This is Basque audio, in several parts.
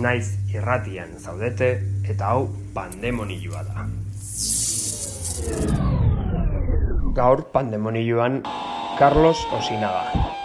Naiz irratian zaudete eta hau pandemonioa da. Gaur pandemonioan Carlos Osinaga.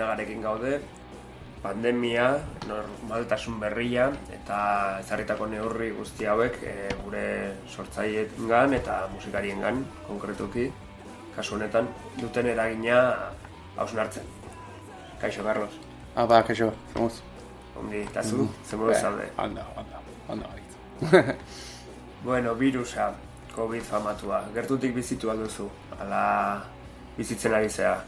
Carlos Osinagarekin gaude, pandemia, normaltasun berria eta ezarritako neurri guzti hauek e, gure sortzaileengan eta musikariengan konkretuki kasu honetan duten eragina hausnartzen. Kaixo, Carlos. Ah, ba, kaixo, zemuz. Ondi, eta zu, zemuz zaude. Anda, anda, anda, anda. Bueno, virusa, COVID famatua, gertutik bizitu alduzu, ala bizitzen ari zea.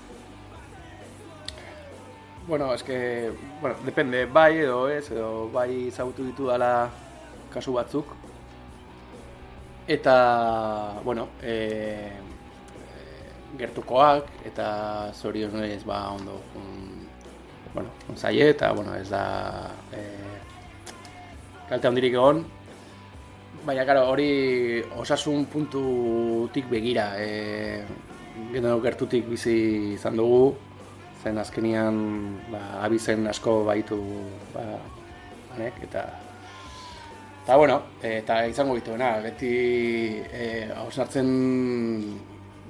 Bueno, es que, bueno, depende, bai edo ez, edo bai zagutu ditu dala kasu batzuk. Eta, bueno, e, gertukoak eta zorionez ba ondo un, bueno, un zaie eta, bueno, ez da e, kalte handirik egon. Baina, karo, hori osasun puntutik begira, e, gertutik bizi izan dugu, zen azkenian ba, abizen asko baitu ba, anek, eta eta bueno, eta izango dituena, beti e, hausnartzen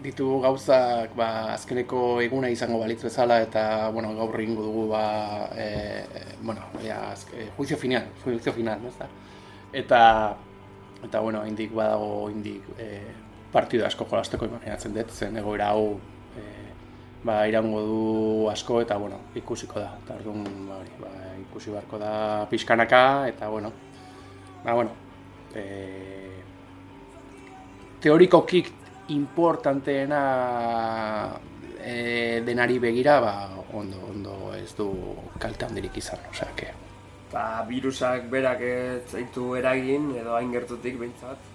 ditu gauzak ba, azkeneko eguna izango balitz bezala eta bueno, gaur egingo dugu ba, e, bueno, ja, azke, juizio final, juizio final, no, eta eta bueno, indik badago indik e, partidu asko jolasteko imaginatzen dut, zen egoera hau e, ba, irango du asko eta bueno, ikusiko da. Eta orduan ba, hori, ba, ikusi beharko da pixkanaka eta bueno, ba, bueno, e, teorikokik importanteena e, denari begira, ba, ondo, ondo ez du kalte handirik izan, osea, que... Ba, virusak berak ez zaitu eragin, edo hain gertutik behintzat,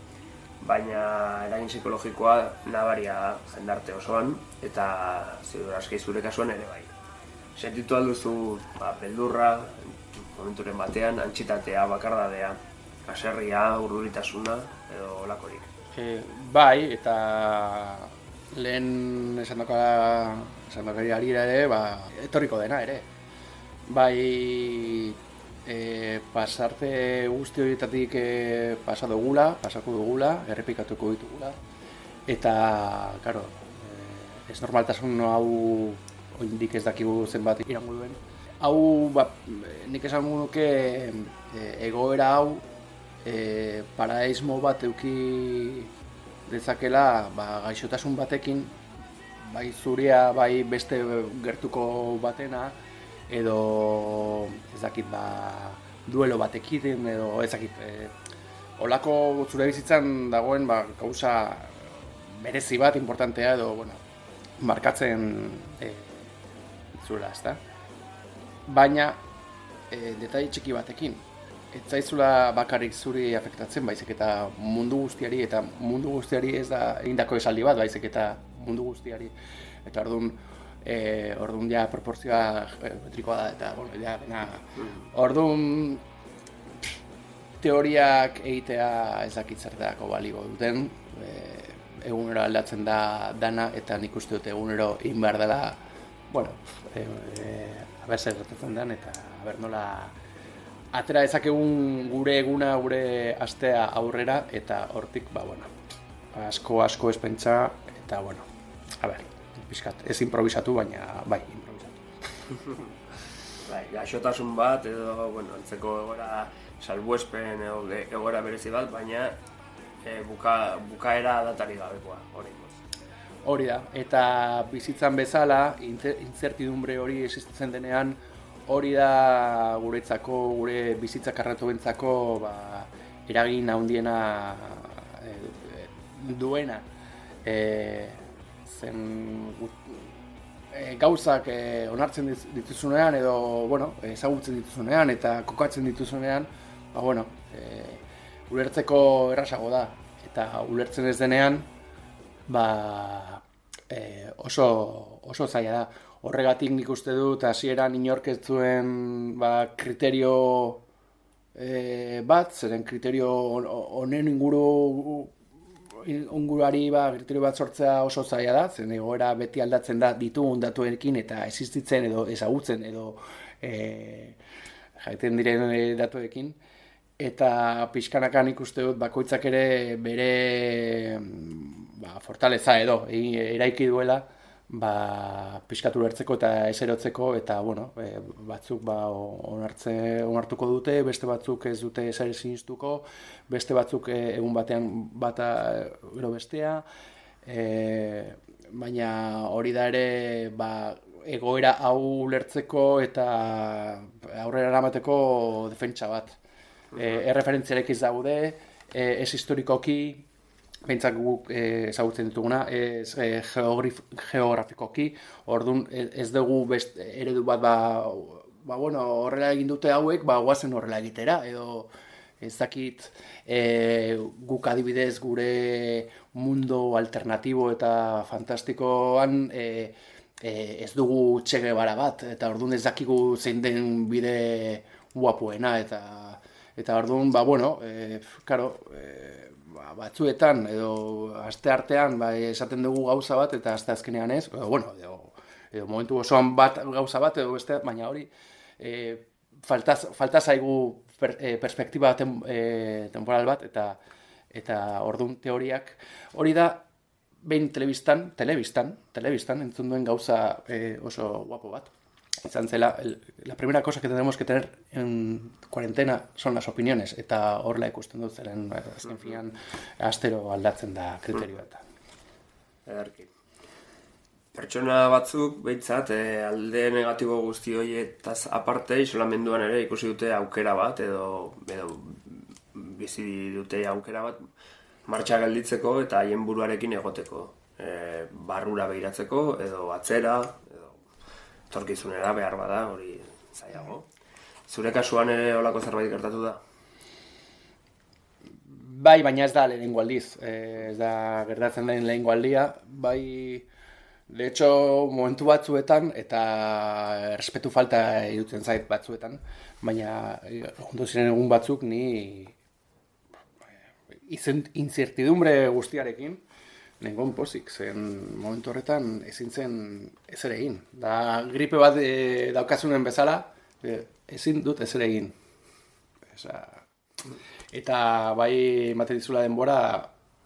baina eragin psikologikoa nabaria jendarte osoan, eta zidur aski zure kasuan ere bai. Sentitu alduzu ba, beldurra, momenturen batean, antxitatea, bakardadea, aserria, urduritasuna, edo olakorik. E, bai, eta lehen esan dokara, esan ari ere, ba, etorriko dena ere. Bai, e, pasarte guzti horietatik e, pasa dugula, pasako dugula, errepikatuko ditugula, eta, karo, e, ez normaltasun hau oindik ez dakigu zenbat irango duen. Hau, ba, nik esan nuke e, egoera hau e, paraismo bat euki dezakela ba, gaixotasun batekin bai zuria bai beste gertuko batena edo ez dakit ba, duelo batekin edo ez dakit e, olako zure bizitzan dagoen ba, gauza berezi bat importantea edo bueno, markatzen e, zuela, ezta? Baina e, detai txiki batekin ez zaizula bakarrik zuri afektatzen baizik eta mundu guztiari eta mundu guztiari ez da egindako esaldi bat baizik eta mundu guztiari eta orduan eh orduan ja proportzioa eh, metrikoa da eta bueno ja na. Orduan teoriak egitea ez dakit zertako balio duten. E, egunero aldatzen da dana eta nik uste dut egunero egin behar dela bueno e, e, aber zer gertatzen den eta aber nola atera ezakegun gure eguna, gure astea aurrera, eta hortik, ba, bueno, asko, asko espentsa, eta, bueno, a ber, pixkat, ez improvisatu, baina, bai, improvisatu. bai, gaixotasun bat, edo, bueno, antzeko egora salbuespen, edo egora berezi bat, baina e, buka, bukaera datari gabekoa, hori. Hori da, eta bizitzan bezala, incertidumbre hori existitzen denean, hori da guretzako, gure bizitza karratu bentzako, ba, eragin handiena e, duena. E, zen e, gauzak e, onartzen dituzunean edo, bueno, ezagutzen dituzunean eta kokatzen dituzunean, ba, bueno, e, ulertzeko errasago da. Eta ulertzen ez denean, ba, e, oso, oso zaila da horregatik nik uste dut hasieran inork ez zuen ba, kriterio e, bat, zeren kriterio honen inguru unguruari ba, kriterio bat sortzea oso zaila da, zen egoera beti aldatzen da ditugun datuekin eta existitzen edo ezagutzen edo e, jaiten diren e, datuekin. Eta pixkanakan ikuste dut bakoitzak ere bere ba, fortaleza edo eraiki duela ba, piskatu ertzeko eta eserotzeko eta bueno, e, batzuk ba, onartze, onartuko dute, beste batzuk ez dute eser sinistuko, beste batzuk e, egun batean bata ero bestea, e, baina hori da ere ba, egoera hau ulertzeko eta aurrera eramateko defentsa bat. E, erreferentziarek ez daude, e, ez historikoki, Bentzak guk eh, ezagutzen dituguna, ez e, geografikoki, orduan ez dugu best, eredu bat ba, ba, bueno, horrela egin dute hauek, ba, guazen horrela egitera, edo ez dakit e, guk adibidez gure mundo alternatibo eta fantastikoan e, e, ez dugu txege bara bat, eta orduan ez dakigu zein den bide guapuena, eta eta orduan, ba, bueno, e, karo, e, ba, batzuetan edo aste artean ba, esaten dugu gauza bat eta aste azkenean ez, edo, bueno, edo, edo momentu osoan bat gauza bat edo beste, baina hori e, falta, falta zaigu per, e, perspektiba tem, e, temporal bat eta eta ordun teoriak. Hori da behin telebistan, telebistan, telebistan entzun duen gauza e, oso guapo bat izan zela, la primera cosa que tenemos que tener en cuarentena son las opiniones, eta horrela ikusten dut zeren, azken fian, astero aldatzen da kriterio eta. Ederki. Pertsona batzuk, behitzat, eh, alde negatibo guzti horietaz aparte, isolamenduan ere ikusi dute aukera bat, edo, edo bizi dute aukera bat, martxa gelditzeko eta haien buruarekin egoteko. E, barrura behiratzeko, edo atzera, torkizunera behar bada, hori zaiago. Zure kasuan ere olako zerbait gertatu da? Bai, baina ez da lehenengo aldiz. Eh, ez da gertatzen den lehenengo aldia. Bai, de hecho, momentu batzuetan, eta respetu falta irutzen zait batzuetan, baina juntu ziren egun batzuk ni izen incertidumbre guztiarekin, nengon pozik, zen momentu horretan ezin zen ez ere egin. Da gripe bat e, daukazunen bezala, e, ezin dut ez ere egin. Esa, eta bai ematen dizula denbora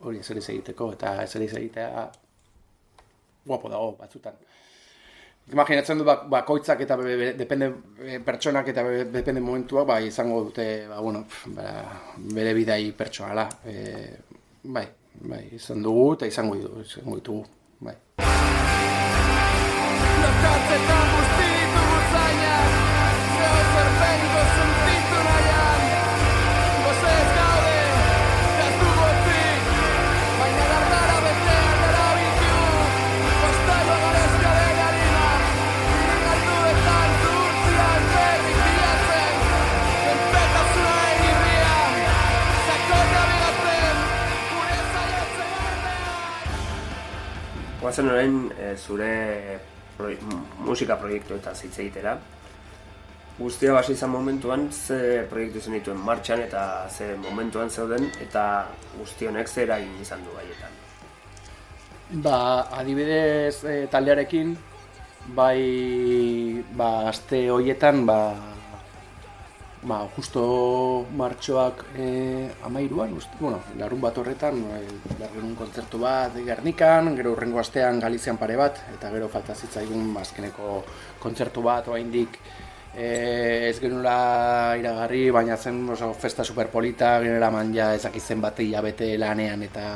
hori ezer egiteko eta ezer egitea guapo dago batzutan. Imaginatzen du bak, bakoitzak eta be, be, depende pertsonak eta be, depende momentuak bai izango dute ba, bueno, ba, bere bidai pertsonala. E, bai, bai, izan dugu eta izango, izango ditugu. Bai. Guazen orain e, zure proi, musika proiektu eta zitze egitera. Guztia hasi izan momentuan ze proiektu zen dituen martxan eta ze momentuan zeuden eta guzti honek ze eragin izan du gaietan. Ba, adibidez e, taldearekin, bai, ba, aste hoietan, ba, ba, justo martxoak e, amairuan, uste, bueno, larun bat horretan, e, larun kontzertu bat Gernikan, gero urrengo astean Galizian pare bat, eta gero falta zitzaigun azkeneko kontzertu bat, oaindik e, ez genula iragarri, baina zen oso, festa superpolita, genera manja ezakitzen bat hilabete lanean, eta,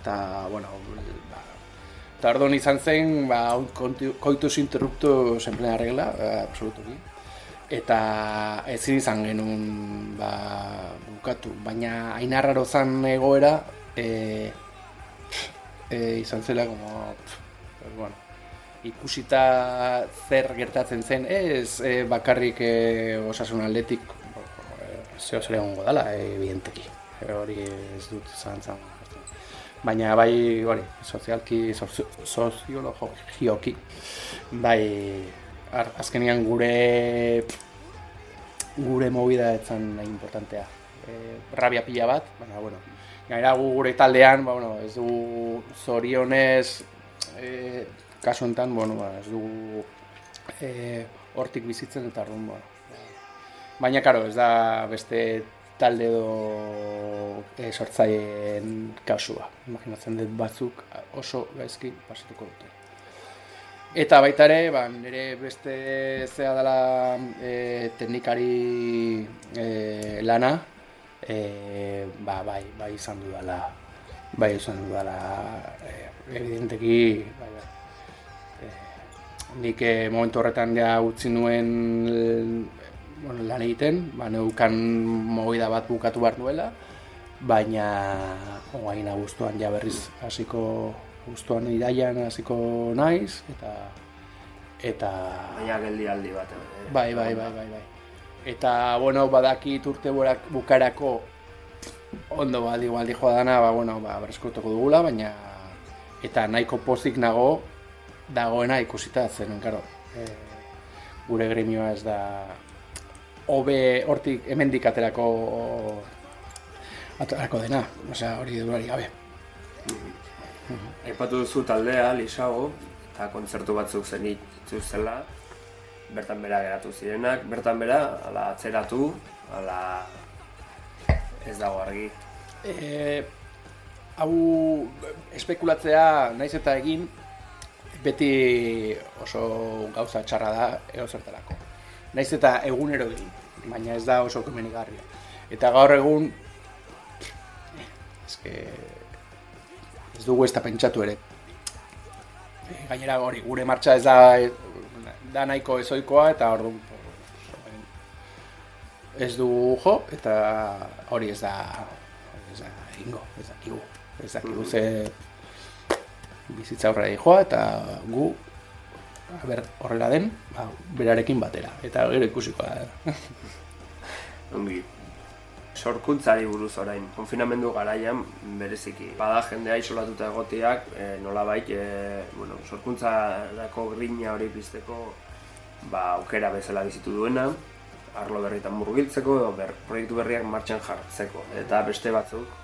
eta bueno, ba, eta izan zen, ba, koitus interruptus en plena regla, absolutuki eta ezin izan genuen ba, bukatu, baina ainarraro zan egoera e, e, izan zela como, pues, bueno, ikusita zer gertatzen zen. Ez e, bakarrik e, osasun atletik zeo zer egon godala, evidenteki. Hori ez dut zantzan baina bai hori, sozialki soziologioki bai azkenian gure gure movida etzan nahi importantea. E, rabia pila bat, baina, bueno, gaira gu gure taldean, ba, bueno, ez du zorionez, e, kasu enten, bueno, ba, ez du e, hortik bizitzen eta arrun, bueno. Baina, karo, ez da beste talde edo e, sortzaien kasua. Imaginatzen dut batzuk oso gaizki pasatuko dute. Eta baita ere, ba, nire beste zea dela e, teknikari e, lana, e, ba, bai, bai izan du dela, bai izan du dela, e, evidenteki, bai, bai. E, nik e, momentu horretan ja utzi nuen bueno, lan egiten, ba, neukan mogida bat bukatu behar duela, baina oaina guztuan ja berriz hasiko guztuan iraian hasiko naiz eta eta baina geldi aldi bat eh? bai, bai, bai, bai, bai. eta bueno badaki urte bukarako ondo baldi baldi joa dana ba bueno ba dugula baina eta nahiko pozik nago dagoena ikusita zen claro e, gure gremioa ez da hobe hortik hemendik aterako aterako dena osea hori duari gabe Aipatu duzu taldea, lisago, eta kontzertu batzuk zen zela, bertan bera geratu zirenak, bertan bera, ala atzeratu, ala ez dago argi. E, hau espekulatzea naiz eta egin, beti oso gauza txarra da ego zertarako. Naiz eta egunero egin, baina ez da oso komenigarria. Eta gaur egun, eske, ez dugu ez da pentsatu ere. E, gainera hori, gure martxa ez da, da nahiko ezoikoa eta hor ez du jo eta hori ez da ez da ingo, ez da kigu. Ez da kigu ze bizitza horre joa eta gu ber, horrela den, ba, berarekin batera. Eta gero ikusiko da. Ongi, sorkuntzari buruz orain, konfinamendu garaian bereziki. Bada jendea isolatuta egotiak, e, nola baik, e, bueno, sorkuntzarako grina hori pizteko ba, aukera bezala bizitu duena, arlo berritan murgiltzeko edo ber, proiektu berriak martxan jartzeko. Eta beste batzuk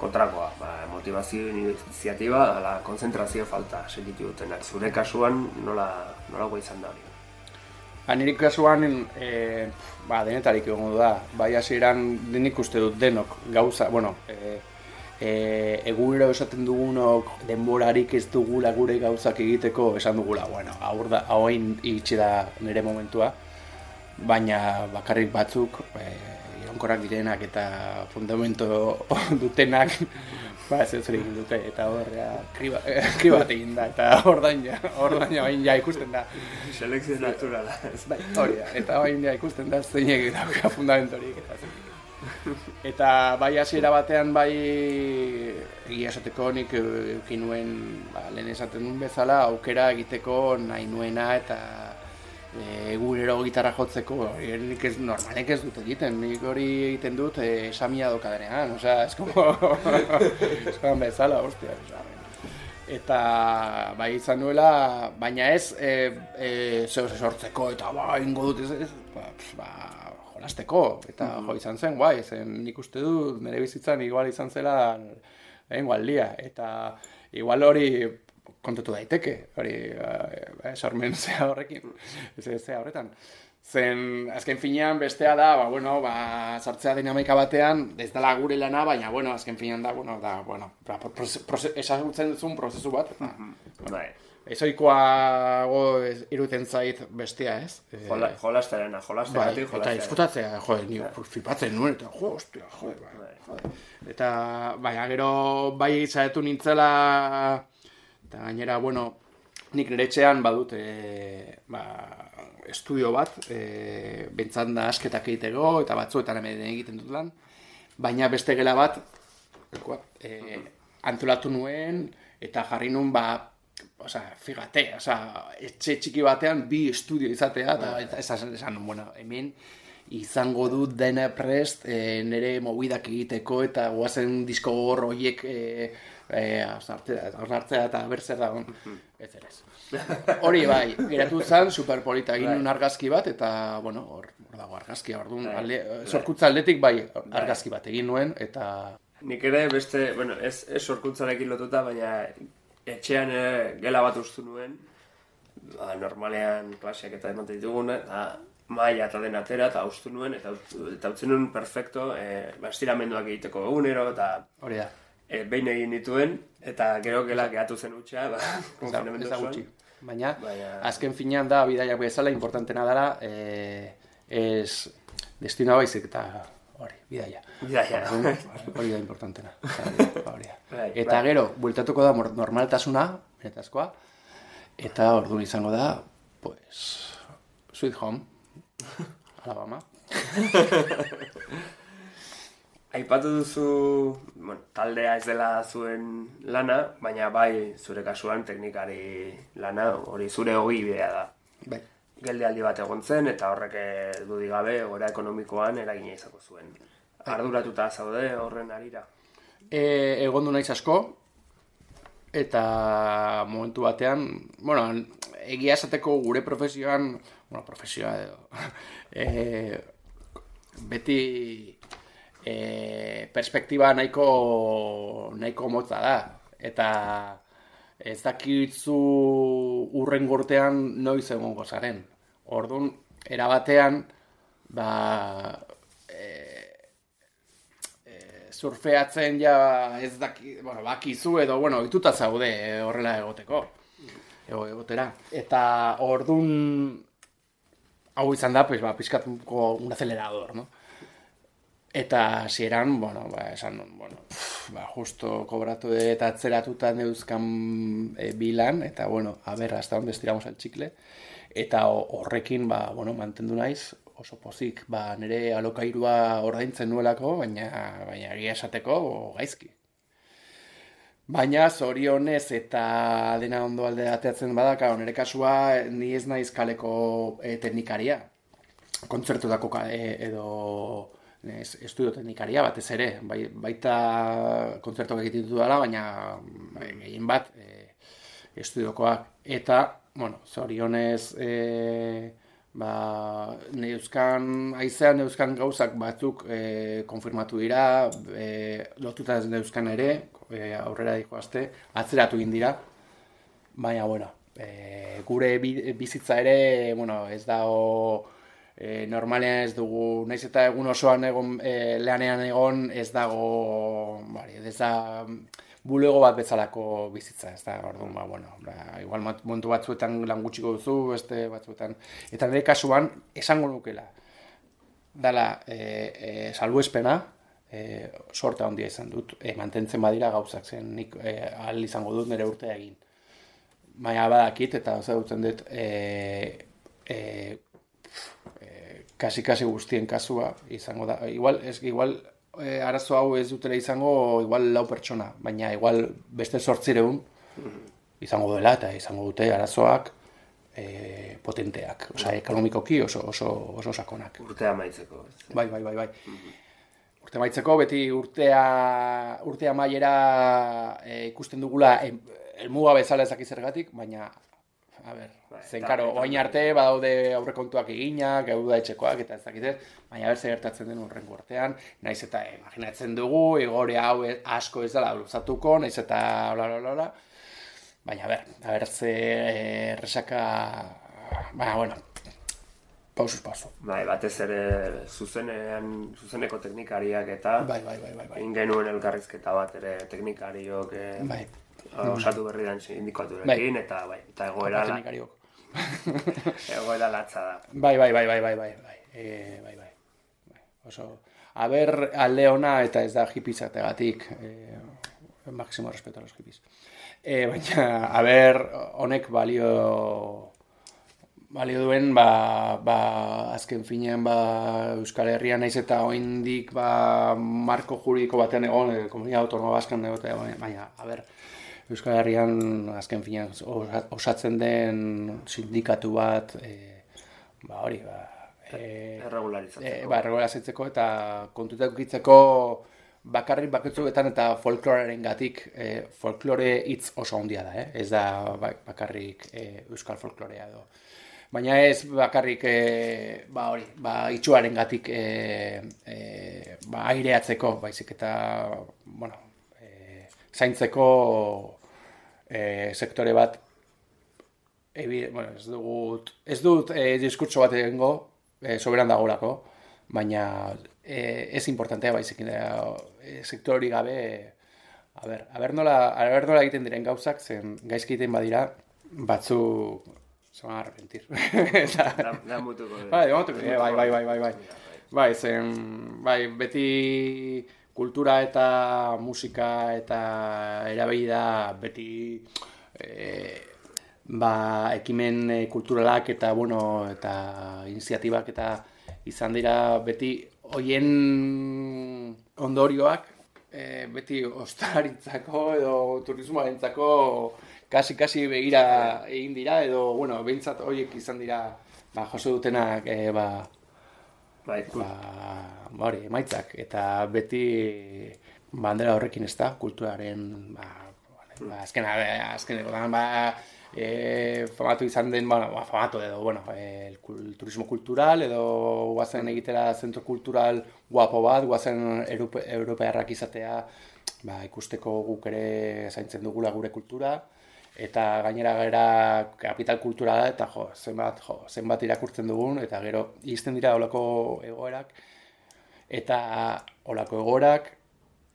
kontrakoa, ba, motivazio iniziatiba, ala, konzentrazio falta segitu dutenak. Zure kasuan nola, nola izan da hori? Ba, nire kasuan, e, ba, denetarik egongo da. Bai, hasieran denik uste dut denok gauza, bueno, e, e, egunero esaten dugunok denborarik ez dugula gure gauzak egiteko esan dugula, bueno, aur da, hauain itxi da nire momentua, baina bakarrik batzuk, e, ironkorak direnak eta fundamento dutenak, ba, ez ez egin dute, eta horrea kriba, kribat egin da, eta ordain ja, ordain ja, ja ikusten da. Selekzio naturala. Bai, hori da, eta bain ja ikusten da, zein egin dauka fundamentorik, eta zein. Eta bai hasiera batean bai egia esateko nik eukin nuen ba, lehen esaten duen bezala aukera egiteko nahi nuena eta egunero gitarra jotzeko hori nik ez normalek ez dut egiten. Nik hori egiten dut e, esamia dokadenean osea ez como eskoan bezala hostia osea eta bai izan nuela baina ez e, e, sortzeko eta ba ingo dut ez, ez ba, ba jolasteko. Eta mm jo izan zen guai zen nik uste dut nire bizitzan igual izan zela lehen gualdia. Eta igual hori kontatu daiteke, hori ba, sormen zea horrekin, zea horretan. Zen, azken finean, bestea da, ba, bueno, ba, sartzea dinamika batean, ez dela gure lana, baina, bueno, azken finean da, bueno, da, bueno, ba, esagutzen duzun prozesu bat, eta, bai. Ez oikoa iruten zait bestia, ez? Jola, jolasterena, jolasterena, bai, Eta izkutatzea, jo, ni bai. flipatzen nuen, eta jo, ostia, jo, bai, bai. Eta, bai, gero, bai, zaetu nintzela, Eta gainera, bueno, nik nire etxean badut e, ba, estudio bat, e, bentzan da asketak egiteko, eta batzuetan hemen egiten dut lan, baina beste gela bat, e, antolatu nuen, eta jarri nuen, ba, oza, figate, oza, etxe txiki batean bi estudio izatea, eta esan, esan, bueno, hemen, izango dut dena prest e, nire mobidak egiteko eta guazen disko horiek e, eh, hausnartzea eta berzer da mhm. ez ere Hori bai, geratu zen, superpolita egin bai. argazki bat, eta, bueno, hor, dago argazkia, hor duen, bai. sorkutza aldetik bai, bai argazki bat egin nuen, eta... Nik ere beste, bueno, ez, ez sorkuntzarekin lotuta, baina etxean eh, gela bat ustu nuen, ba, normalean klaseak eta ematen ditugun, eta maila eta den atera, eta ustu nuen, eta, eta utzen nuen perfecto, e, egiteko egunero, eta... Hori da e, behin egin dituen, eta gero gela gehatu zen utxea, ba, konfinemendu zuen. Baina, azken finean da, bidaiak bezala, importantena dara, e, ez destina baizik eta hori, bidaia. Bidaia. Hori da importantena. Hori bai, Eta bai. gero, bueltatuko da normaltasuna, benetazkoa, eta ordu izango da, pues, Sweet Home, Alabama. Aipatu duzu, bueno, taldea ez dela zuen lana, baina bai zure kasuan teknikari lana, hori zure hogi bidea da. Bai. Gelde aldi bat egon zen, eta horrek dudi gabe, gora ekonomikoan eragina izako zuen. Bai. Arduratuta zaude horren arira? E, egon du naiz asko, eta momentu batean, bueno, egia esateko gure profesioan, bueno, profesioa edo, e, beti e, perspektiba nahiko nahiko motza da eta ez dakitzu urren gortean noiz egongo zaren. Ordun era batean ba e, e, surfeatzen ja ez daki, bueno, bakizu edo bueno, ohituta zaude horrela egoteko. Ego egotera. Eta ordun hau izan da, pues ba pizkatuko un acelerador, ¿no? Eta hasieran, bueno, ba, esan, bueno, pff, ba, justo kobratu eta atzeratuta neuzkan e, bilan, eta, bueno, a ber, hasta donde estiramos el txikle, eta horrekin, ba, bueno, mantendu naiz, oso pozik, ba, nire alokairua ordaintzen nuelako, baina, baina egia esateko, gaizki. Baina, zorionez eta dena ondo alde ateatzen badaka, nire kasua, ni ez naiz kaleko e, teknikaria, kontzertu dako e, edo ez, estudio teknikaria batez ere, bai, baita kontzertuak egiten dut dela, baina bai, gehien bat e, estudiokoak. Eta, bueno, zorionez, e, ba, neuzkan, aizean neuzkan gauzak batzuk e, konfirmatu dira, e, lotuta ez neuzkan ere, e, aurrera diko azte, atzeratu egin dira, baina, bueno, e, gure bizitza ere, bueno, ez da o, e, normalean ez dugu, naiz eta egun osoan egon, e, lehanean egon, ez dago, bari, ez da, bulego bat bezalako bizitza, ez da, orduan, ba, bueno, ba, igual montu batzuetan lan gutxiko duzu, beste batzuetan, eta nire kasuan, esango nukela, dala, e, e, salbu espena, e, sorta handia izan dut, e, mantentzen badira gauzak zen, nik e, ahal izango dut nire urtea egin. Baina badakit, eta oza dutzen dut, e, e, e, kasi kasi guztien kasua izango da. Igual, ez, igual e, arazo hau ez dutela izango igual lau pertsona, baina igual beste sortzireun izango dela eta izango dute arazoak e, potenteak, osea, ekonomikoki oso, oso, oso sakonak. Urtea maitzeko. Bai, bai, bai, bai. Urte maitzeko, beti urtea, urtea maiera e, ikusten dugula elmuga bezala ezak zergatik, baina a ber, bai, zen karo, oain arte badaude aurrekontuak eginak, gau da etxekoak eta ez dakitez, baina ber gertatzen den urrengo artean, naiz eta imaginatzen dugu, igore hau asko ez dela luzatuko, naiz eta bla bla bla bla, baina ber, a ber ze eh, resaka, baina bueno, pausuz pausu. Bai, batez ere zuzenean, zuzeneko teknikariak eta bai, bai, bai, bai, bai. ingenuen elkarrizketa bat ere teknikariok eh, bai. Osatu berri den sindikaturekin, bai. eta bai, eta egoera la... egoera latza da. Bai, bai, bai, bai, bai, bai, bai, e, bai, bai, bai. Oso, aber alde ona eta ez da hipizategatik, e, máximo respeto a los hippies. E, baina, aber honek balio balio duen, ba, ba, azken finean, ba, Euskal Herria naiz eta oindik, ba, marko juridiko batean egon, e, komunidad autonoma baskan egote, baina, a ber, Euskal Herrian azken finean osatzen den sindikatu bat e, ba hori ba e, erregularizatzeko e, ba erregularizatzeko eta kontutak ukitzeko bakarrik baketzuetan eta folklorearen gatik e, folklore hitz oso handia da, eh? ez da ba, bakarrik e, euskal folklorea edo. Baina ez bakarrik e, ba hori, ba itxuaren gatik e, e, ba aireatzeko, baizik eta bueno, e, zaintzeko e, sektore bat ebi, bueno, ez dut ez dut e, diskurtso bat egingo e, soberan dagolako baina e, ez importantea baizik e, sektori gabe a ber, a ber nola, a ber nola egiten diren gauzak zen gaizki egiten badira batzu se van a arrepentir. Da, da mutuko bai, bai, bai, bai, bai, bai. Bai, zen, bai, beti kultura eta musika eta erabili da beti e, ba, ekimen e, kulturalak eta bueno eta iniziatibak eta izan dira beti hoien ondorioak e, beti ostaritzako edo turismoarentzako kasi kasi begira egin dira edo bueno beintzat hoiek izan dira ba jaso dutenak e, ba Bai, ba, hori, emaitzak, eta beti bandera horrekin ez da, kulturaren, ba, ba, azken, azken, ba, e, famatu izan den, ba, ba, famatu edo, bueno, e, turismo kultural, edo guazen egitera zentro kultural guapo bat, guazen Europe, Europearrak izatea, ba, ikusteko guk ere zaintzen dugula gure kultura, eta gainera gara kapital kulturala eta jo, zenbat, jo, zenbat irakurtzen dugun eta gero izten dira olako egoerak eta olako egoerak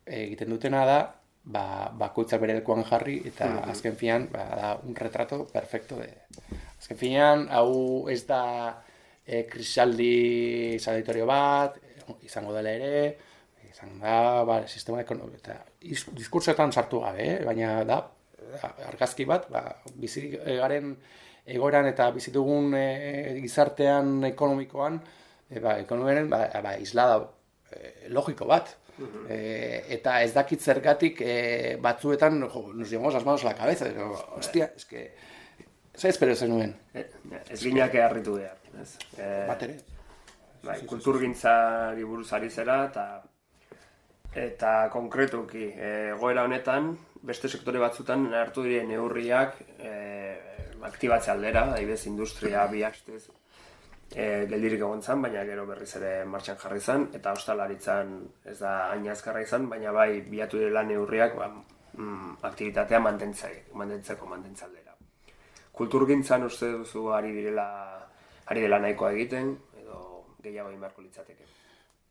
egiten dutena da ba, bakoitzak bere lekuan jarri eta mm -hmm. azken fian ba, da un retrato perfecto de azken fian hau ez da e, krisaldi salitorio bat izango dela ere izan da, ba, sistema ekonomiko eta diskursoetan sartu gabe, eh? baina da argazki bat, ba, bizi garen egoeran eta bizitugun e, gizartean ekonomikoan, e, ba, ekonomiaren ba, ba, islada e, logiko bat. E, eta ez dakit zergatik batzuetan, jo, nos llevamos las manos a la cabeza, pero, hostia, es que, ze espero zen nuen? E, ez gineak eharritu behar. Ez? Bat ere. Bai, kulturgintzari buruz ari zera, eta eta konkretuki, egoera honetan, beste sektore batzutan hartu diren neurriak e, aktibatze aldera, adibidez industria bi astez e, geldirik egon zan, baina gero berriz ere martxan jarri zan, eta ostalaritzan ez da hain azkarra izan, baina bai biatu dira neurriak ba, mm, aktivitatea mantentzeko, mantentzeko mantentzaldera. kulturgintzan uste duzu ari direla ari dela nahikoa egiten edo gehiago egin beharko litzateke.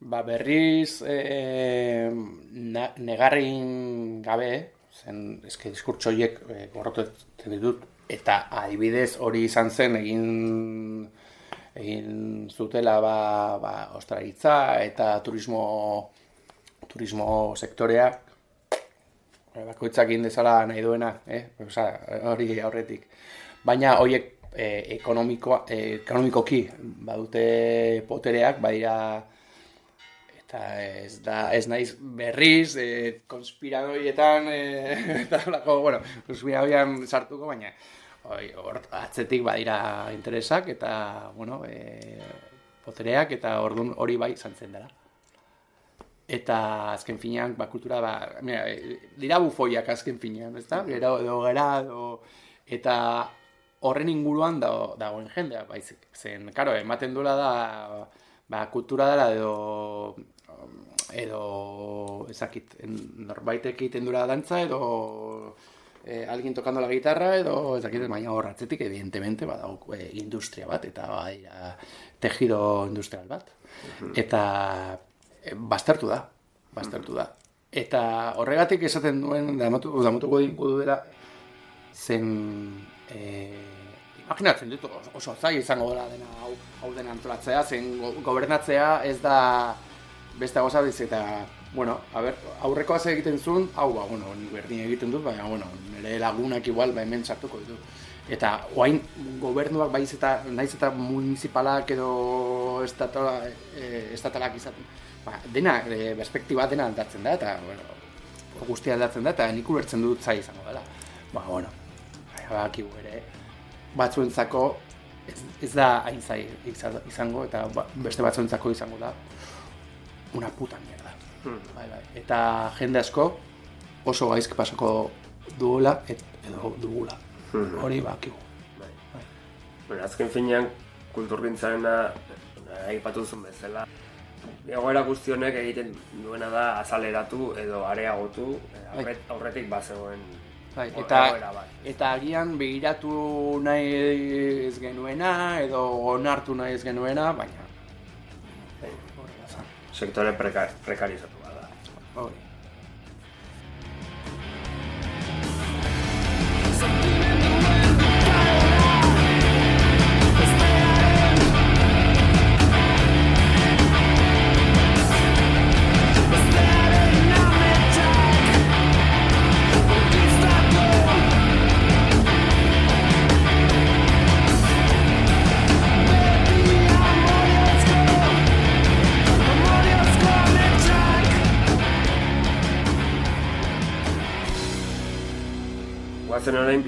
Ba berriz e, na, negarrin gabe, zen eske diskurtso horiek e, ditut eta adibidez hori izan zen egin egin zutela ba, ba ostraritza eta turismo turismo sektorea bakoitzak egin dezala nahi duena, eh? Osa, hori aurretik. Baina horiek e, ekonomikoa, e, ekonomikoki badute potereak, badira eta ez da ez naiz berriz e, konspiradorietan e, eta lako, bueno, konspiradoian sartuko baina oi, or, atzetik badira interesak eta bueno, e, potereak eta ordun hori bai zantzen dela eta azken finean ba kultura ba mira, dira bufoiak azken finean, ezta? Gero edo gera edo eta horren inguruan da dagoen jendea baizik. Zen, claro, ematen duela da ba kultura dela edo edo ezakit norbaitek egiten dura dantza edo eh, alguien tocando la guitarra edo ezakit baina hor atzetik evidentemente badago eh, industria bat eta bai tejido industrial bat. Eta e, baztertu da, baztertu da. Eta horregatik esaten duen damatuko damatuko dela zen eh imaginatzen dut oso zai izango dela dena hau, hau dena antolatzea, zen gobernatzea ez da beste goza biz eta bueno, a ber, aurrekoa ze egiten zuen, hau ba, bueno, ni berdin egiten dut, baina bueno, nire lagunak igual ba hemen sartuko ditut. Eta orain gobernuak baiz eta naiz eta municipalak edo estatalak, e, estatalak izaten. Ba, dena e, perspektiba dena aldatzen da eta bueno, guztia aldatzen da eta nik ulertzen dut zai izango dela. Ba, bueno, ba, ere, batzuentzako ez, ez da hain zai izango eta ba, beste batzuentzako izango da una puta mierda. Hmm. Bai, bai. Eta jende asko oso gaizk pasako duela et, edo dugula. Hmm. Hori bakigu. Bai. Bai. Bueno, azken finean kulturgintzarena aipatu zuen bezala egoera guztionek egiten duena da azaleratu edo areagotu bai. aurretik bazegoen Bai, eta, eta agian begiratu nahi ez genuena edo onartu nahi ez genuena, baina... Bai, Sektore prekarizatu bada.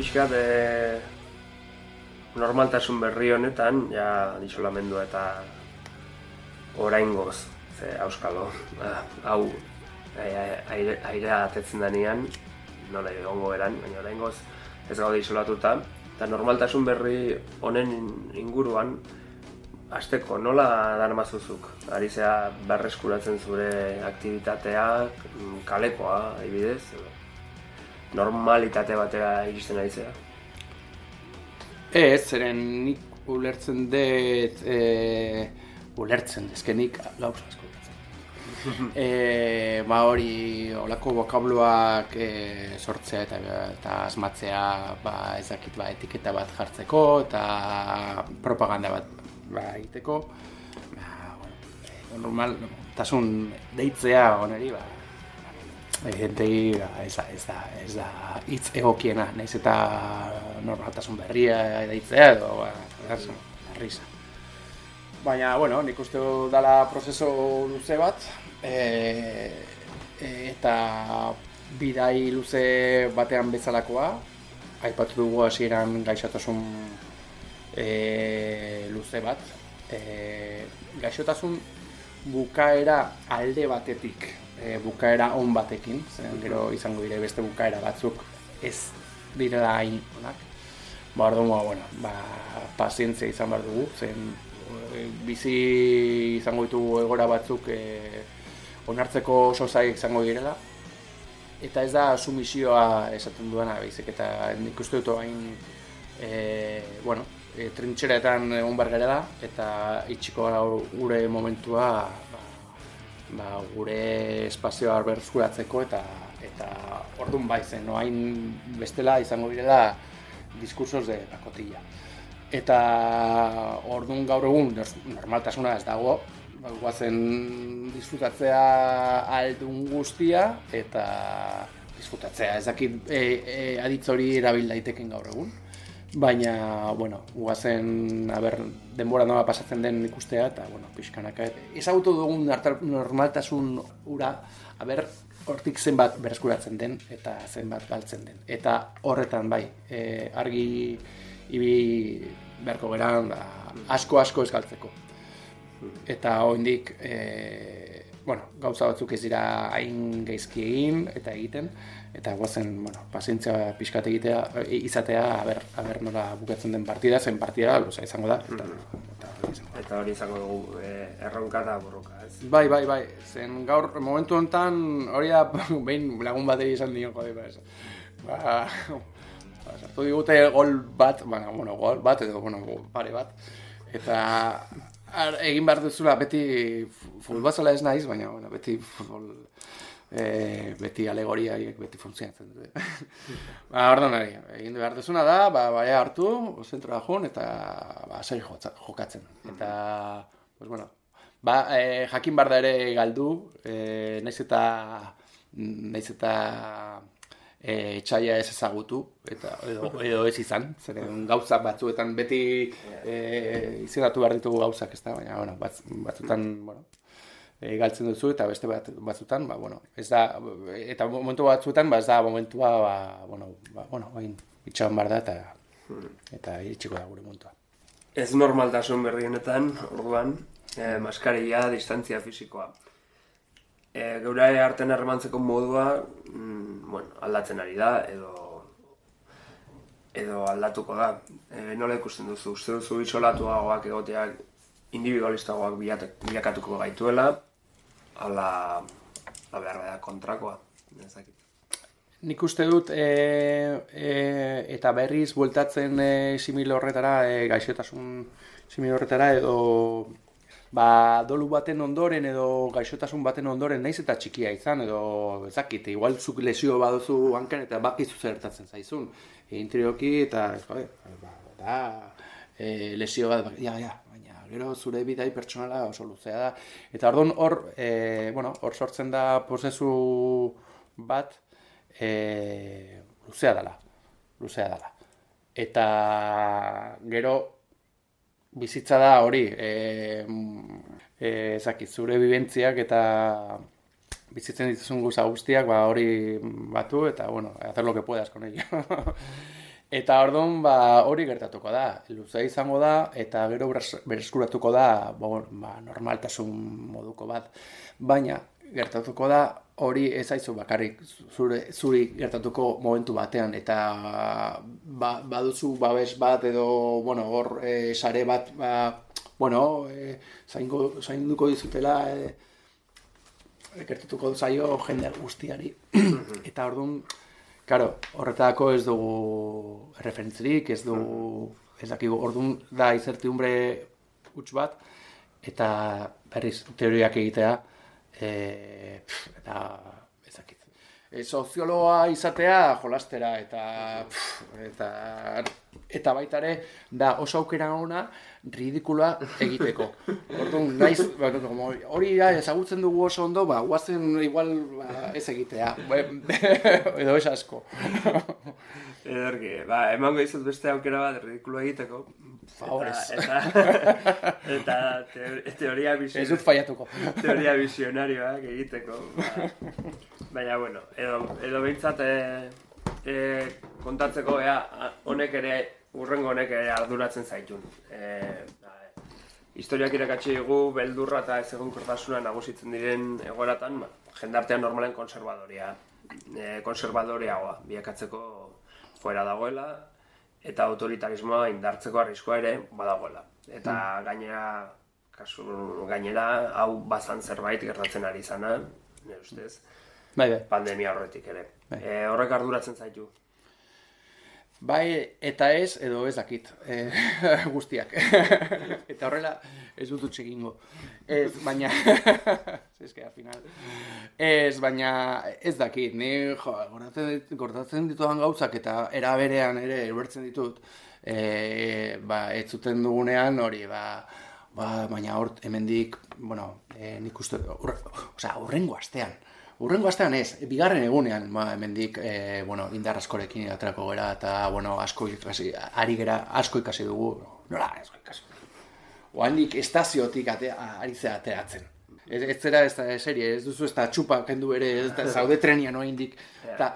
Pixka de normaltasun berri honetan, ja disolamendu eta orain goz, ze auskalo, ba, hau aire, aire atetzen denean, nola egongo eran, baina orain goz ez gaude isolatuta, eta normaltasun berri honen inguruan, Azteko, nola darmazuzuk? Ari zea berreskuratzen zure aktivitateak, kalekoa, adibidez? Normalitate batera iristen ari zera? Ez, zeren nik ulertzen dut, e, ulertzen, ezke nik gauz asko. e, ba hori, olako bokabluak e, sortzea eta, eta asmatzea ba, ezakit ba, etiketa bat jartzeko eta propaganda bat ba, egiteko. Ba, bueno, normal, tasun deitzea oneri, ba, Egentei, ez da, ez da, ez da, hitz egokiena, naiz eta normaltasun berria edaitzea edo, ba, risa. Baina, bueno, nik uste dala prozeso luze bat, e, eta bidai luze batean bezalakoa, aipatu dugu hasieran gaixotasun e, luze bat, e, gaixotasun bukaera alde batetik e, bukaera on batekin, zen gero izango dire beste bukaera batzuk ez direla hain onak. Ba, orduan, ba, bueno, ba, pazientzia izan behar dugu, zen e, bizi izango ditugu egora batzuk e, onartzeko oso izango direla. Eta ez da sumisioa esaten duena, baizik eta nik uste dut hain e, bueno, e, trintxeretan egon bar da, eta itxiko gure momentua ba, gure espazioa berzkuratzeko eta eta ordun bai zen, no hain bestela izango direla diskursos de pacotilla. Eta ordun gaur egun normaltasuna ez dago, ba, guazen disfrutatzea aldun guztia eta disfrutatzea, ez dakit e, e, aditz hori erabil daiteken gaur egun. Baina, bueno, guazen, a ber, denbora nola pasatzen den ikustea, eta, bueno, pixkanaka. Ezagutu dugun normaltasun ura, a ber, hortik zenbat bereskuratzen den, eta zenbat galtzen den. Eta horretan, bai, e, argi ibi beharko geran, da, asko-asko ez galtzeko. Eta hoindik, e, bueno, gauza batzuk ez dira hain geizki egin eta egiten, eta guazen, bueno, pazientzia pixkat egitea, e, izatea, aber, aber nola bukatzen den partida, zen partida, luza izango da. Eta, mm-hmm. eta, hori izango dugu e, erronka eta borroka, ez? Bai, bai, bai, zen gaur, momentu honetan, hori da, behin lagun bat izan dion, jode, ba, ez. Ba, ba, sartu digute gol bat, bueno, bueno, gol bat, edo, bueno, pare bat, eta ar, egin behar duzula, beti futbol ez naiz, baina, bueno, beti futbol, e, beti alegoria beti funtzionatzen dute. ba, ordan ari, egin behar duzuna da, ba, bai hartu, zentroa jun, eta ba, sai jokatzen. Eta, pues bueno, ba, e, jakin bar da ere galdu, e, naiz eta naiz eta e, etxaia ez ezagutu, eta edo, edo ez izan, zeren gauza batzuetan beti e, izendatu behar ditugu gauzak, ez da, baina, bueno, batzutan, bueno, e, galtzen duzu eta beste bat batzutan, ba, bueno, ez da, eta momentu batzuetan, ba, ez da momentua, ba, bueno, ba, bueno, bain, itxan bar da, eta, eta itxiko da gure momentua. Ez normaltasun berrienetan, orduan, e, maskaria, distantzia fisikoa. E, geura arten harremantzeko modua, mm, bueno, aldatzen ari da, edo edo aldatuko da. E, nola ikusten duzu, uste duzu isolatuagoak egoteak individualistagoak bilakatuko gaituela, ala la behar kontrakoa. Nezakit. Nik uste dut e, e, eta berriz bueltatzen e, simil horretara, e, gaixotasun simil horretara edo ba, dolu baten ondoren edo gaixotasun baten ondoren naiz eta txikia izan edo ezakit, igual zuk lesio baduzu hankan eta bakizu zertatzen zaizun. Intrioki eta ba, da, e, lesio bat, ja, ja, gero zure bidai pertsonala oso luzea da. Eta orduan hor, e, bueno, hor sortzen da prozesu bat e, luzea dela. Luzea dela. Eta gero bizitza da hori, e, e, zakit, zure bibentziak eta bizitzen dituzun guza guztiak, ba, hori batu, eta, bueno, hacer lo que puedas con ello. Eta orduan ba, hori gertatuko da, luze izango da, eta gero berezkuratuko da bo, ba, normaltasun moduko bat. Baina gertatuko da hori ez aizu bakarrik zure, zuri gertatuko momentu batean, eta ba, baduzu babes bat edo bueno, hor e, sare bat ba, bueno, e, zaingo, zainduko dizutela e, gertatuko zaio jende guztiari. eta orduan Claro, horretako ez dugu referentzirik, ez dugu, ez dakigu, orduan da izertiumbre huts bat, eta berriz teoriak egitea, e, pff, eta ez dakit. E, sozioloa izatea jolastera, eta, pff, eta, eta baita ere, da oso aukera ona, ridikula egiteko. Orduan, naiz, ba, hori da, ezagutzen dugu oso ondo, ba, guazen igual ba, ez egitea. Edo ez asko. Ederki, ba, emango izut beste aukera bat ridikulu egiteko. Favorez. Eta, eta, eta teoria visionario. Ez dut faiatuko. Teoria visionarioak egiteko. Ba, baina, bueno, edo, edo behintzat e, e, kontatzeko, ea, honek ere urrengo honek arduratzen zaitun. E, da, historiak irakatsi dugu beldurra eta ez egun nagusitzen diren egoeratan, ba, jendartean normalen konservadoria, e, konservadoreagoa biakatzeko fuera dagoela, eta autoritarismoa indartzeko arriskoa ere badagoela. Eta mm. gainera, kasu, gainera, hau bazan zerbait gertatzen ari zana, nire ustez, bai, bai. pandemia horretik ere. Bai. E, horrek arduratzen zaitu. Bai, eta ez, edo ez dakit, e, guztiak. eta horrela, ez dut utxegingo. Ez, baina, eske, al final, ez, baina, ez dakit, ni, jo, gordatzen, gordatzen ditudan gauzak, eta era berean ere, erbertzen ditut, e, ba, ez zuten dugunean, hori, ba, ba, baina hor, hemendik, bueno, e, nik uste, urre, oza, urrengo astean, Urrengo astean ez, bigarren egunean, ba, hemendik, e, bueno, indar askorekin aterako gera, eta, bueno, asko ikasi, ari gera, asko ikasi dugu, nola, asko ikasi. Oandik estaziotik atea, ari zera ateratzen. Ez, ez zera ez da serie, ez duzu ez da txupa kendu ere, ez da zaude trenia no indik. Eta,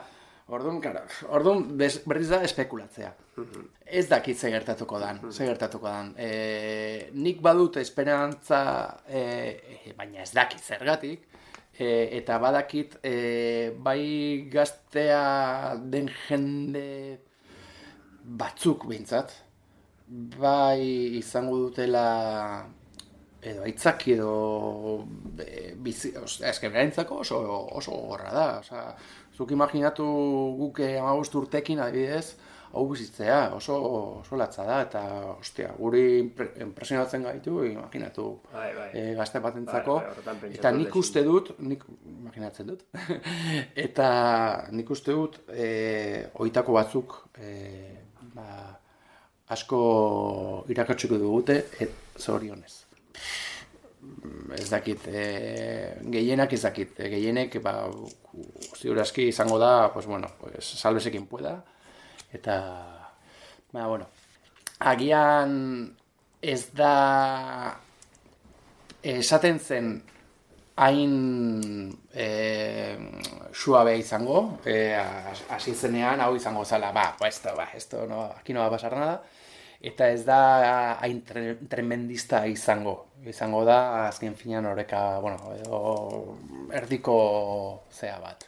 orduan, kara, orduan berriz da espekulatzea. Ez dakit ze gertatuko dan, ze gertatuko dan. E, nik badut esperantza, e, baina ez dakit zergatik, e, eta badakit e, bai gaztea den jende batzuk behintzat bai izango dutela edo aitzak edo e, bizi, oso, oso gorra da. Oza, zuk imaginatu guke amagost urtekin adibidez hau bizitzea, oso, oso latza da, eta, ostia, guri impresionatzen gaitu, imaginatu, bai, bai. E, gazte batentzako, bai, bai, eta nik uste dut, nik, imaginatzen dut, eta nik uste dut, e, oitako batzuk, e, ba, asko irakatsiko dugute, et zorionez. Ez dakit, e, gehienak ez dakit, e, gehienek, ba, ziurazki izango da, pues bueno, pues, salbesekin pueda, Eta, ba, bueno, agian ez da esaten zen hain e, suabe izango, e, hasi zenean hau izango zala, ba, ba, esto, ba, esto, no, aquí no va a pasar nada, eta ez da hain tre, tremendista izango. Izango da, azken finean horreka, bueno, edo, erdiko zea bat.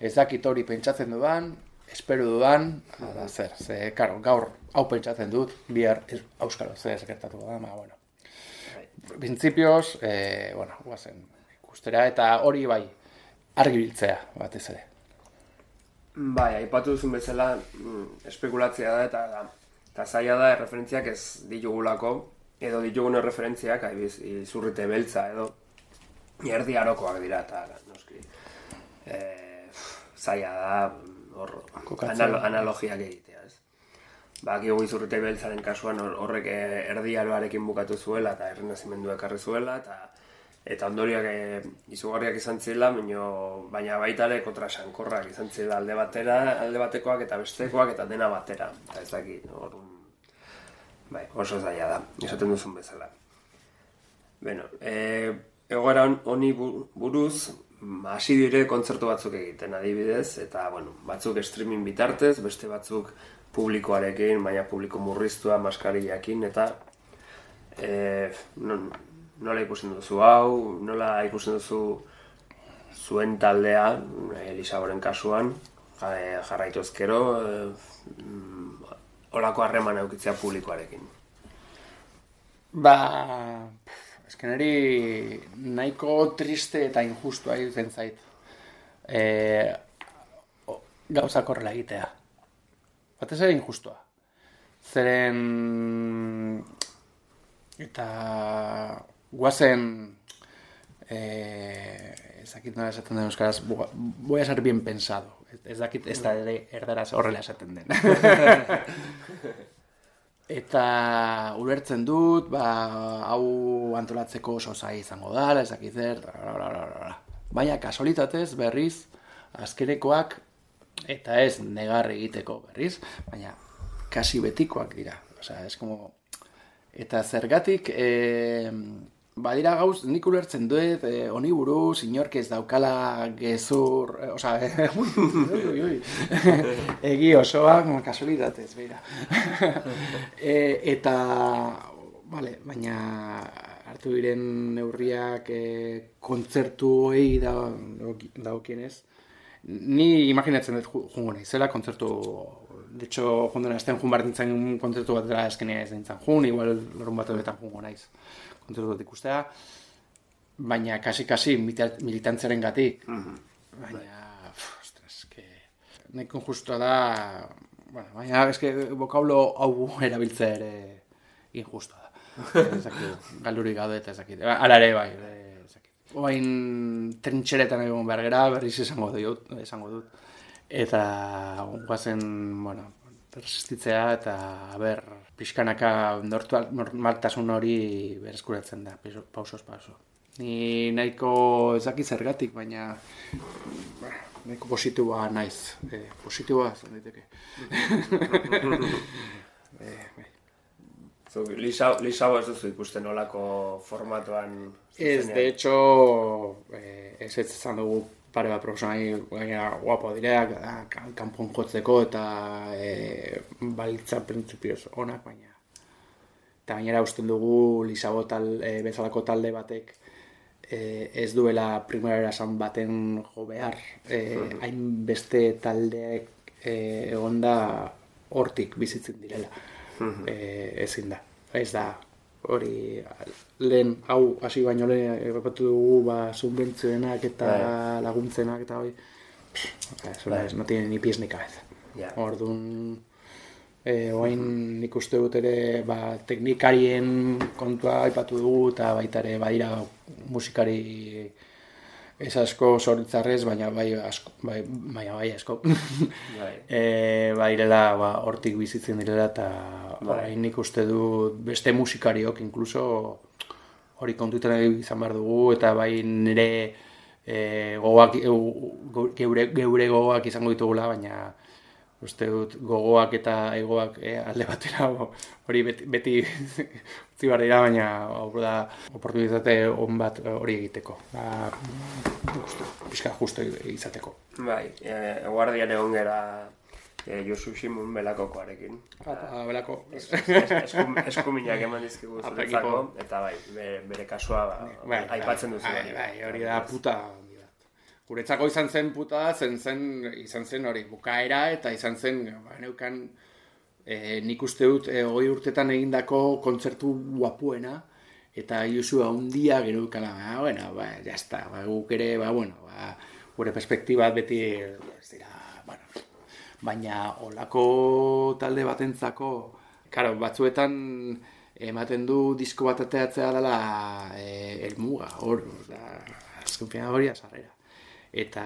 Ez dakit hori pentsatzen dudan, espero dudan, da zer, ze, karo, gaur hau pentsatzen dut, bihar auskalo ze gertatu da, ma, bueno. Principios, eh, bueno, guazen, ikustera, eta hori bai, argi biltzea, batez ere. Bai, aipatu duzun bezala, mm, espekulatzea da, eta da, eta zaila da, referentziak ez ditugulako, edo ditugun referentziak, aibiz, izurrite beltza, edo, erdi arokoak dira, eta, noski, eh, zaila da, hor analo, analogiak egitea, ez? Ba, gio izurrite beltzaren kasuan horrek eh, erdiaroarekin bukatu zuela eta errenazimendu ekarri zuela eta eta ondoriak e, izugarriak izan zela, baina baita ere kontra sankorrak izan zela alde batera, alde batekoak eta bestekoak eta dena batera. Eta ez dakit, hor, bai, oso zaila da, esaten duzun bezala. Bueno, e, egoera honi buruz, hasi dire kontzertu batzuk egiten adibidez, eta bueno, batzuk streaming bitartez, beste batzuk publikoarekin, baina publiko murriztua, maskariakin, eta e, non, nola ikusten duzu hau, nola ikusten duzu zuen taldea, Elisaboren kasuan, jarraitu ezkero, e, olako harreman eukitzea publikoarekin. Ba, Eskenari nahiko triste eta injustua irutzen zait. E, gauza korrela egitea. Batez ere injustua. Zeren... Eta... Guazen... E, ezakit nola esaten den euskaraz, voy a ser bien pensado. Ez dakit ez da ere erdaraz horrela esaten den. Eta ulertzen dut, ba, hau antolatzeko oso zai izango da, ezakit zer, baina kasolitatez berriz, azkerekoak, eta ez negar egiteko berriz, baina kasi betikoak dira. Osea, es como... Eta zergatik, eh, badira gauz, nik ulertzen duet, eh, oni buruz, inork ez daukala gezur, eh, oza, eh, egi osoak, kasualitatez, beira. e, eta, vale, baina hartu diren neurriak eh, kontzertu egi da, daukienez, ni imaginatzen dut jungo nahi, zela kontzertu, de hecho, jondo nahi, azten jun zen kontzertu bat dela eskenea ez dintzen jun, igual lorun bat edetan jungo naiz kontzertu ikustea, baina kasi-kasi militantzaren gatik. Mm -hmm. Baina, right. ostras, que... Neko justo da, bueno, baina eske bokablo hau erabiltzea ere injusta da. Galdurik gaude eta ezakit. Hala ere, bai, ezakit. Oain trintxeretan egon behar gara, berriz esango dut, esango dut. Eta guazen, bueno, resistitzea eta ber, pixkanaka normaltasun hori bereskuratzen da, pausos pauso. Ni nahiko ezakit zergatik, baina nahiko positiboa naiz. E, positiboa zen daiteke. e, bai. Zuk, lisa, lisa ez duzu ikusten olako formatuan? Ez, de hecho, eh, ez ez dugu pare bat profesionai gaina guapo direak, kanpon jotzeko eta e, balitza printzipioz onak, baina eta gainera usten dugu Lisabo tal, e, bezalako talde batek e, ez duela primera esan baten jo behar. E, hain beste taldeek e, egon da hortik bizitzen direla. E, ezin da. Ez da, hori lehen, hau, hasi baino lehen, errepatu dugu, ba, subventzioenak eta bai. laguntzenak eta hori, ez, bai. no tiene ni pies ni cabeza. Yeah. Orduan, E, oain nik uste dut ere ba, teknikarien kontua aipatu dugu eta baita ere badira musikari ez asko zoritzarrez, baina bai asko, bai, baina bai asko. bai. e, bairela ba, hortik bizitzen direla eta bai. nik uste du beste musikariok inkluso hori kontutan izan behar dugu eta bai nire e, gogoak, geure, geure gogoak izango ditugula, baina uste dut gogoak eta egoak eh, alde batera hori beti, beti utzi dira, baina hau da oportunitate on bat hori egiteko. Ba, pixka justo izateko. Bai, e, guardian egon gara e, Josu Simun belakokoarekin. Apa, belako. eskuminak eman dizkigu zuretzako, eta bai, bere, bere kasua ba, bai, aipatzen duzu. Bai, bai, hori da puta guretzako izan zen puta, zen zen, izan zen hori, bukaera, eta izan zen, ba, neukan, e, nik uste dut, e, hori urtetan egindako kontzertu guapuena, eta Josu handia gero ikala, ba, bueno, ba, jazta, ba, guk ere, ba, bueno, ba, gure perspektiba beti, ez dira, bueno, baina olako talde batentzako, karo, batzuetan, ematen du disko bat ateatzea dela e, elmuga, hor, da, azken hori azarrera eta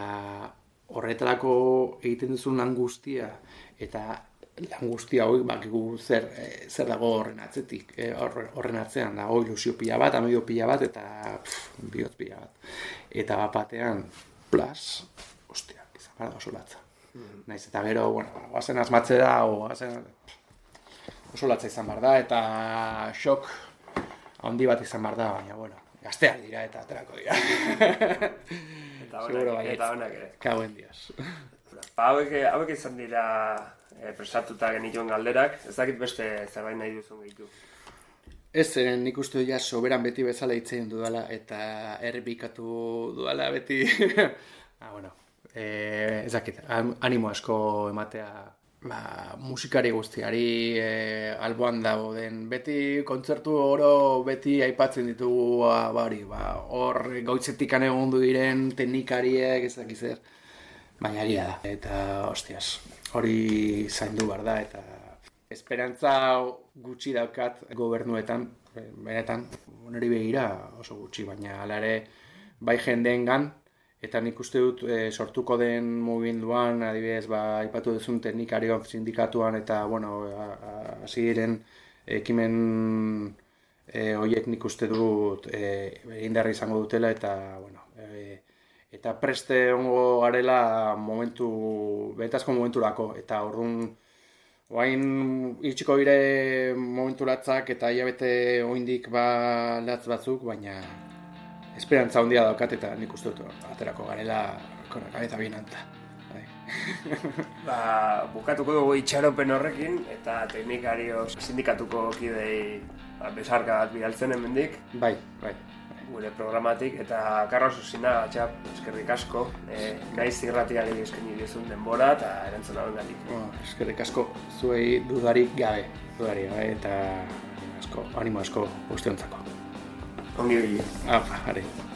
horretarako egiten duzun lan guztia eta lan guztia hori bakigu zer, e, zer dago horren atzetik e, horren atzean da hori ilusio pila bat, amedio pila bat eta pff, bihot pila bat. Eta bat batean plas ostia, izan gara oso latza. Mm. naiz eta gero, bueno, oazen asmatze da o, oazen, oso latza izan bar da eta xok handi bat izan bar da baina bueno, gazteak dira eta aterako dira eta honak, eta honak ere. Kauen dios. Ba, hauek, hauek izan dira e, prestatuta genituen galderak, ez dakit beste zerbait nahi duzun gehitu. Ez zen, nik uste ja soberan beti bezala itzein dudala eta erbikatu dudala beti. ah, bueno, e, ez dakit, animo asko ematea ba, musikari guztiari e, alboan dago den. Beti kontzertu oro beti aipatzen ditugu ba, bari, ba, hor goitzetik egon diren teknikariek ez dakiz zer. Baina da. Eta, hostias, hori zaindu behar da. Eta esperantza gutxi daukat gobernuetan, benetan, hori begira oso gutxi, baina alare bai jendeen gan, Eta nik uste dut e, sortuko den mugimenduan, adibidez, ba, ipatu duzun teknikario sindikatuan eta, bueno, hasi diren ekimen e, horiek nik uste dut e, indarra izango dutela eta, bueno, e, eta preste ongo garela momentu, betazko momenturako, eta orduan, Oain itxiko dire momenturatzak eta hilabete oindik ba latz batzuk, baina esperantza handia daukat eta nik uste dut aterako garela konak abeta binanta. Bai. ba, bukatuko dugu itxaropen horrekin eta teknikario sindikatuko kidei ba, besarka bat bidaltzen hemendik. Bai, bai. Gure programatik eta Carlos Osina, txap, eskerrik asko, e, naiz irratiari eskaini dizun denbora eta erantzun hau engatik. Oh, eskerrik asko, zuei dudarik gabe, dudarik gabe eta asko, animo asko guztiontzako. Ongi Ah, are.